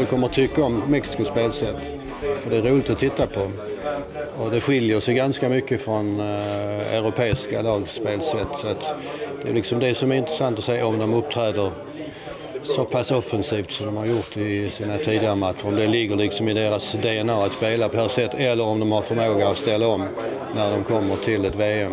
folk kommer att tycka om Mexikos spelsätt. För det är roligt att titta på. Och det skiljer sig ganska mycket från eh, europeiska lagspelsätt. Så att det är liksom det som är intressant att se om de uppträder så pass offensivt som de har gjort i sina tidigare matcher. Om det ligger liksom i deras DNA att spela på det här sättet eller om de har förmåga att ställa om när de kommer till ett VM.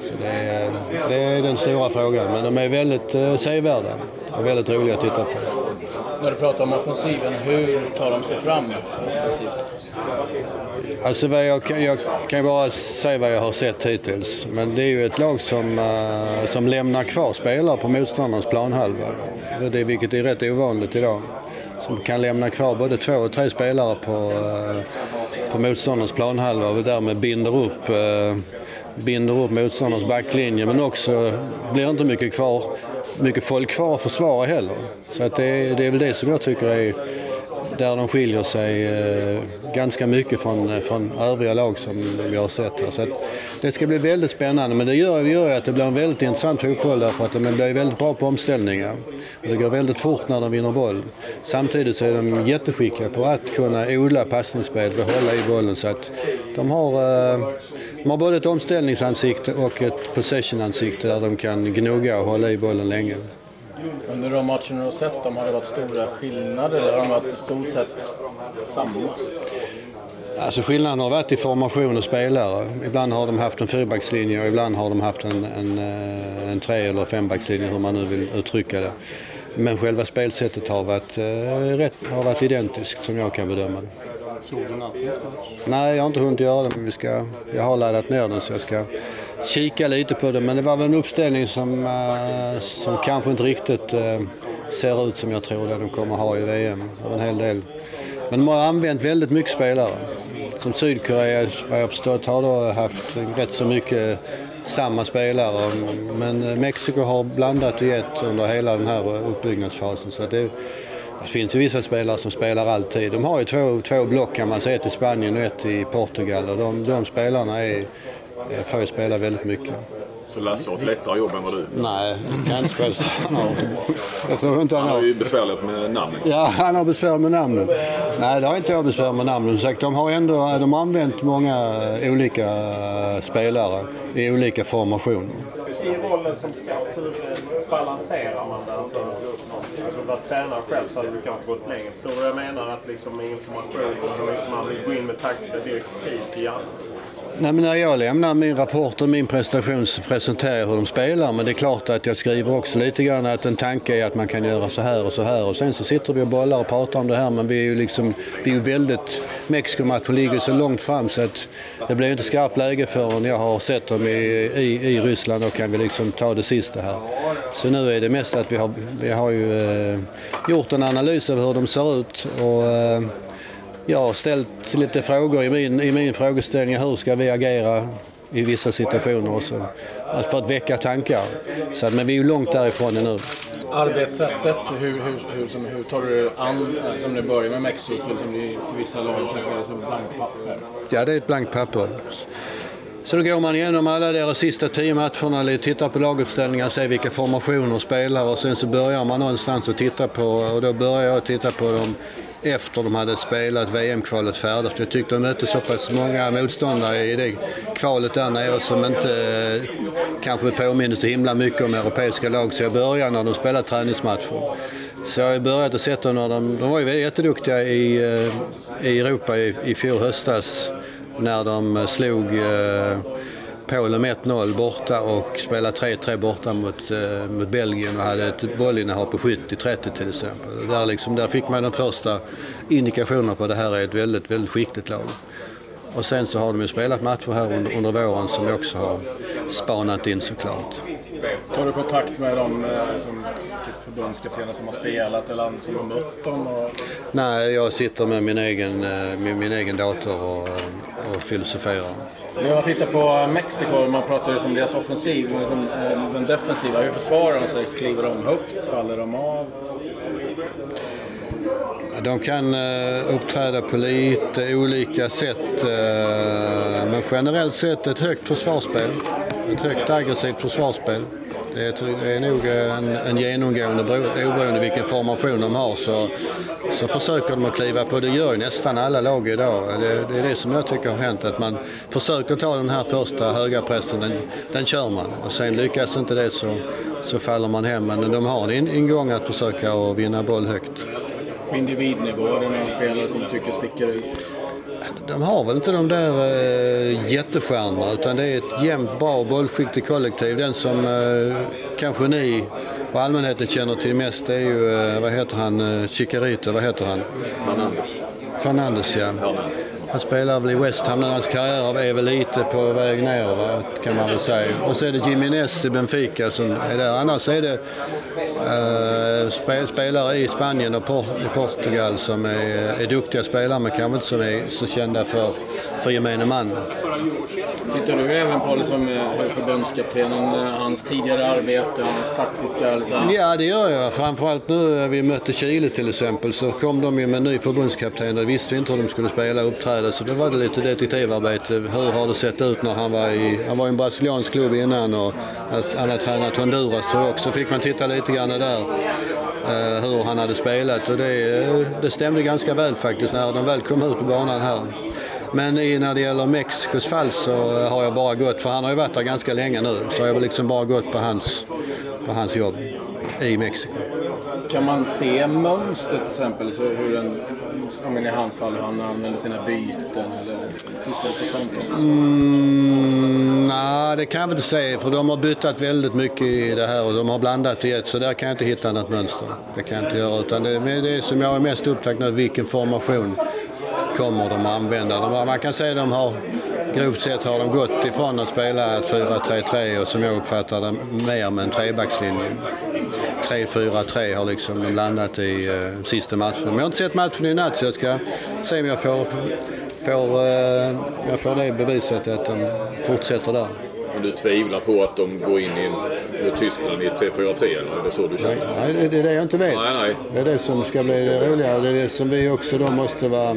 Så det är, det är den stora frågan, men de är väldigt eh, sevärda och väldigt roliga att titta på. När du pratar om offensiven, hur tar de sig fram offensivt? Alltså vad jag, kan- jag kan ju bara säga vad jag har sett hittills. Men det är ju ett lag som, eh, som lämnar kvar spelare på motståndarens planhalva. Det är, vilket är rätt ovanligt idag. Som kan lämna kvar både två och tre spelare på, eh, på motståndarens planhalva och därmed binder upp, eh, binder upp motståndarens backlinje. Men också blir inte mycket kvar mycket folk kvar att försvara heller. Så att det, är, det är väl det som jag tycker är där de skiljer sig eh, ganska mycket från, eh, från övriga lag som vi har sett. Här. Så att det ska bli väldigt spännande men det gör, det gör att det blir en väldigt intressant fotboll därför att de blir väldigt bra på omställningar. Och det går väldigt fort när de vinner boll. Samtidigt så är de jätteskickliga på att kunna odla passningsspel och hålla i bollen så att de har, eh, de har både ett omställningsansikte och ett possessionansikte där de kan gnugga och hålla i bollen länge. Under de matcherna du har sett dem, har det varit stora skillnader eller har de varit i stort sett samma? Alltså skillnaden har varit i formation och spelare. Ibland har de haft en fyrbackslinje och ibland har de haft en, en, eh, en tre eller fembackslinje hur man nu vill uttrycka det. Men själva spelsättet har varit, eh, rätt, har varit identiskt som jag kan bedöma det. Såg du nattens match? Nej, jag har inte hunnit göra det men vi ska, jag har laddat ner den så jag ska kika lite på det. Men det var väl en uppställning som, eh, som kanske inte riktigt eh, ser ut som jag tror det de kommer ha i VM. En hel del. Men de har använt väldigt mycket spelare. Som Sydkorea, vad jag förstått, har då haft rätt så mycket eh, samma spelare. Men Mexiko har blandat och gett under hela den här uppbyggnadsfasen. Så det, det finns ju vissa spelare som spelar alltid. De har ju två, två block kan man säga, ett i Spanien och ett i Portugal. Och de, de spelarna är, får ju spela väldigt mycket. Så Lasse har ett lättare jobb än vad du. Nej, det kan jag. Jag tror inte han Han har ju besvärligt med namn. Ja, han har besvär med namnen. Nej, det har inte jag besvär med namnen. Sagt, de har ändå de har använt många olika spelare i olika formationer. I rollen som scout, hur balanserar man det? Alltså, alltså vara tränare själv så hade du kanske gått längre. Förstår du vad jag menar? Att liksom med information man vill gå in med taktiska direktiv till hjärnan. Nej, men när jag lämnar min rapport och min prestation så presenterar jag hur de spelar. Men det är klart att jag skriver också lite grann att en tanke är att man kan göra så här och så här. Och sen så sitter vi och bollar och pratar om det här. Men vi är ju liksom, vi är ju väldigt, Mexikomatchen ligger så långt fram så att det blir inte skarpt läge förrän jag har sett dem i, i, i Ryssland och kan vi liksom ta det sista här. Så nu är det mest att vi har, vi har ju eh, gjort en analys av hur de ser ut. Och, eh, jag har ställt lite frågor i min, i min frågeställning. Hur ska vi agera i vissa situationer? Och så, alltså för att väcka tankar. Så, att- men vi är ju långt därifrån nu. Arbetssättet, hur, hur, hur, som, hur tar du an, som det börjar med Mexiko, som i vissa lag kanske är det som blankt papper? Ja, det är ett blankt papper. Så då går man igenom alla deras sista tio matcherna, tittar på laguppställningar, ser vilka formationer och spelare och sen så börjar man någonstans att titta på, och då börjar jag titta på dem efter de hade spelat VM-kvalet färdigt. Jag tyckte de mötte så pass många motståndare i det kvalet där nere som inte eh, kanske påminner så himla mycket om europeiska lag. Så jag började när de spelade träningsmatcher. Så jag har börjat sett sätta när de, de var ju jätteduktiga i, eh, i Europa i, i fjol höstas när de eh, slog eh, Polen med 1-0 borta och spelade 3-3 borta mot, eh, mot Belgien och hade ett bollinnehav på 70-30 till exempel. Där, liksom, där fick man de första indikationerna på att det här är ett väldigt, väldigt skickligt lag. Och sen så har de ju spelat matcher här under, under våren som jag också har spanat in såklart. Tar du kontakt med dem eh, som typ förbundskaptener som har spelat eller som har mött dem? Och, Nej, jag sitter med min egen, eh, med min egen dator och, och filosoferar när man tittar på Mexiko, man pratar ju om deras offensiv, liksom, den defensiva, hur försvarar de sig? Kliver de högt? Faller de av? De kan eh, uppträda på lite olika sätt. Eh, men generellt sett ett högt försvarsspel. Ett högt aggressivt försvarsspel. Det är, det är nog en, en genomgående, oberoende vilken formation de har, så, så försöker de att kliva på. Det gör ju nästan alla lag idag. Det, det är det som jag tycker har hänt, att man försöker ta den här första höga pressen, den, den kör man. Och sen lyckas inte det så, så faller man hem. Men de har en ingång att försöka att vinna boll högt. På individnivå, är det några spelare som du tycker sticker ut? De har väl inte de där uh, jättestjärnorna utan det är ett jämnt, bra, bollskickligt kollektiv. Den som uh, kanske ni och allmänheten känner till mest är ju, uh, vad heter han, uh, Chicarito, vad heter han? Fernandes. Fernandes ja. Han spelar väl i West Ham, hans karriär är väl lite på väg ner va? kan man väl säga. Och så är det Jiménez i Benfica som är där. Annars är det uh, spe, spelare i Spanien och por i Portugal som är, är duktiga spelare men kanske inte som är så kända för, för gemene man. Tittar du även på liksom, eh, förbundskaptenen, eh, hans tidigare arbete, hans taktiska... Liksom? Ja, det gör jag. Framförallt nu när vi mötte Chile till exempel så kom de ju med en ny förbundskapten och visste vi inte hur de skulle spela och uppträda. Så då var det lite detektivarbete. Hur har det sett ut när han var i... Han var i en brasiliansk klubb innan och han har tränat Honduras tror jag också. Så fick man titta lite grann där eh, hur han hade spelat och det, det stämde ganska väl faktiskt när de väl kom ut på banan här. Men i, när det gäller Mexikos fall så har jag bara gått, för han har ju varit där ganska länge nu, så jag har liksom bara gått på hans, på hans jobb i Mexiko. Kan man se mönster till exempel? Så hur en, ja, men I hans fall hur han använder sina byten eller tittar på sånt också? Mm, nej, det kan jag inte säga för de har byttat väldigt mycket i det här och de har blandat i ett så där kan jag inte hitta något mönster. Det kan jag inte göra utan det, är det som jag är mest upptagen med vilken formation kommer de att använda. De, man kan säga att de har grovt sett har de gått ifrån att spela ett 4-3-3 och som jag uppfattar det mer med en trebackslinje. 3-4-3 har liksom de landat i uh, sista matchen. Men jag har inte sett matchen i natt så jag ska se om jag får, får, uh, jag får det bevisat att de fortsätter där. Men du tvivlar på att de går in i, mot Tyskland i 3-4-3 eller är det så du känner? Nej, nej, det är det jag inte vet. Nej, nej. Det är det som ska bli det roliga det är det som vi också då måste vara...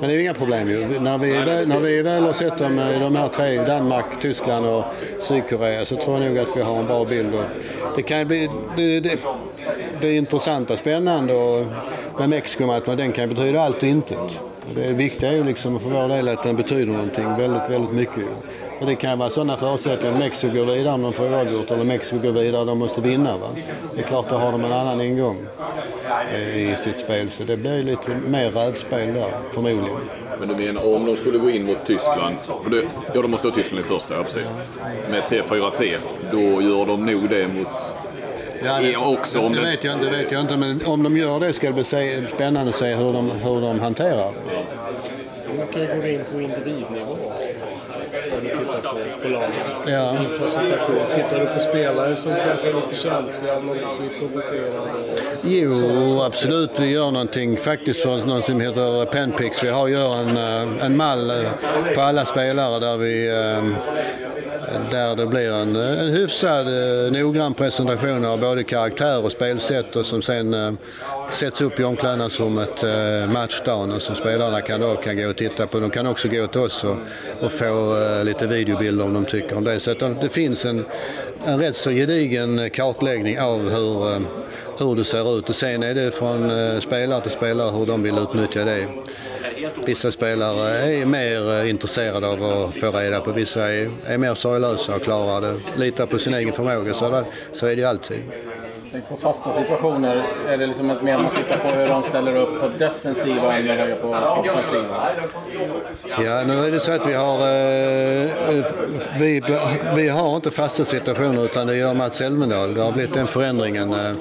Men det är inga problem ju. När vi, väl, när vi väl har sett dem i de här tre, Danmark, Tyskland och Sydkorea, så tror jag nog att vi har en bra bild. Det kan ju bli... Det, det, det är intressant och spännande och med Mexikomatchen, den kan betyda allt och intet. Det viktiga är ju liksom för vår del att den betyder någonting väldigt, väldigt mycket. Och det kan vara sådana förutsättningar att Mexiko går vidare om de får oavgjort eller Mexiko går vidare de måste vinna. Va? Det är klart, då har de en annan ingång i sitt spel. Så det blir lite mer rävspel där, förmodligen. Men du menar om de skulle gå in mot Tyskland, för det, ja de måste ha Tyskland i första, ja precis. Med 3-4-3, då gör de nog det mot Ja, det, också. Om det, vet jag, inte, det vet jag inte, men om de gör det ska det bli se, spännande att se hur de, hur de hanterar det. Man kan ju gå in på individnivå. När du tittar på, på lagen. Ja. Presentation. Tittar du på spelare som kanske är lite känsliga, någon blir provocerade? Jo, absolut. Vi gör någonting faktiskt för något som heter Penpix. Vi har gör en, eh, en mall eh, på alla spelare där vi eh, där det blir en, en hyfsad eh, noggrann presentation av både karaktär och spelsätt och som sen eh, sätts upp i omklädnadsrummet eh, matchdagen och som spelarna kan, då, kan gå och titta på. De kan också gå till oss och, och få lite videobilder om de tycker om det. Så att det finns en, en rätt så gedigen kartläggning av hur, hur det ser ut. Och sen är det från spelare till spelare hur de vill utnyttja det. Vissa spelare är mer intresserade av att få reda på, vissa är, är mer sorglösa och klarar det, litar på sin egen förmåga. Så, så är det ju alltid. På fasta situationer, är det liksom att mer man tittar på hur de ställer upp på defensiva än vad på offensiva? Ja, nu är det så att vi har, eh, vi, vi har inte fasta situationer utan det gör Mats Elmendal. Det har blivit den förändringen. Eh,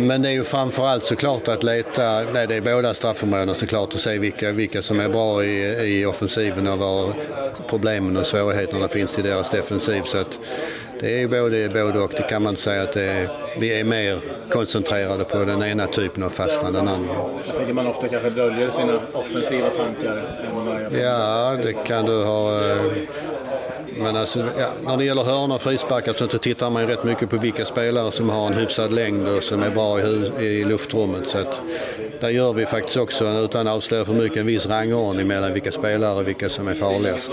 men det är ju framförallt såklart att leta, nej det är båda straffområdena såklart, och se vilka, vilka som är bra i, i offensiven och var problemen och svårigheterna finns i deras defensiv. Så att det är både, både och. Det kan man inte säga att är, vi är mer koncentrerade på den ena typen av fasta än den andra. Jag tänker man ofta kanske döljer sina offensiva tankar. Ja, det kan du ha. Men alltså, ja, när det gäller hörnor och frisparkar så tittar man ju rätt mycket på vilka spelare som har en hyfsad längd och som är bra i, i luftrummet. Så att, där gör vi faktiskt också, utan att avslöja för mycket, en viss rangordning mellan vilka spelare och vilka som är farligast.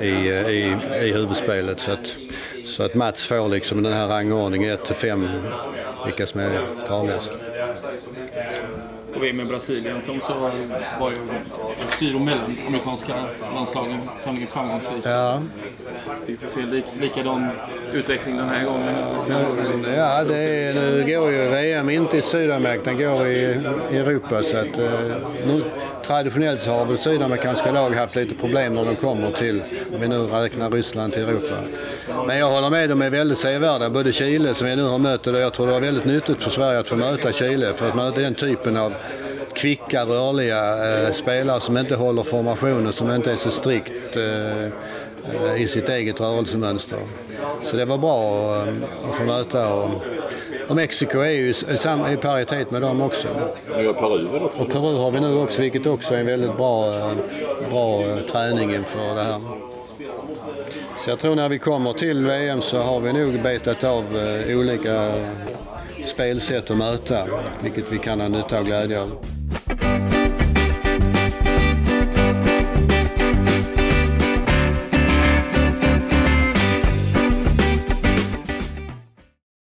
i, i, i huvudspelet. Så att, så att Mats får liksom den här rangordningen 1 till 5, vilka som är farligast. På VM i Brasilien Tom, så var ju syd och mellanamerikanska landslagen tämligen framgångsrika. Ja, Vi får se lik, likadan utveckling den här gången. nu, ja det är, nu går ju VM inte i Sydamerika, den går i, i Europa. Så att, eh, nu, traditionellt så har väl sydamerikanska lag haft lite problem när de kommer till, om vi nu räknar Ryssland till Europa. Men jag håller med, de är väldigt sevärda. Både Chile som vi nu har mött, och jag tror det var väldigt nyttigt för Sverige att få möta Chile. För att möta den typen av kvicka, rörliga eh, spelare som inte håller formationen, som inte är så strikt eh, eh i sitt eget rörelsemönster. Så det var bra att, eh, att få möta. Och, och Mexiko är ju i, paritet med dem också. Ni har Peru väl också? Och Peru har vi nu också, vilket också är en väldigt bra, eh, bra eh, träning inför det här. Så jag tror när vi kommer till VM så har vi nog betat av eh, olika spelsätt att möta, vilket vi kan ha nytta och glädje av.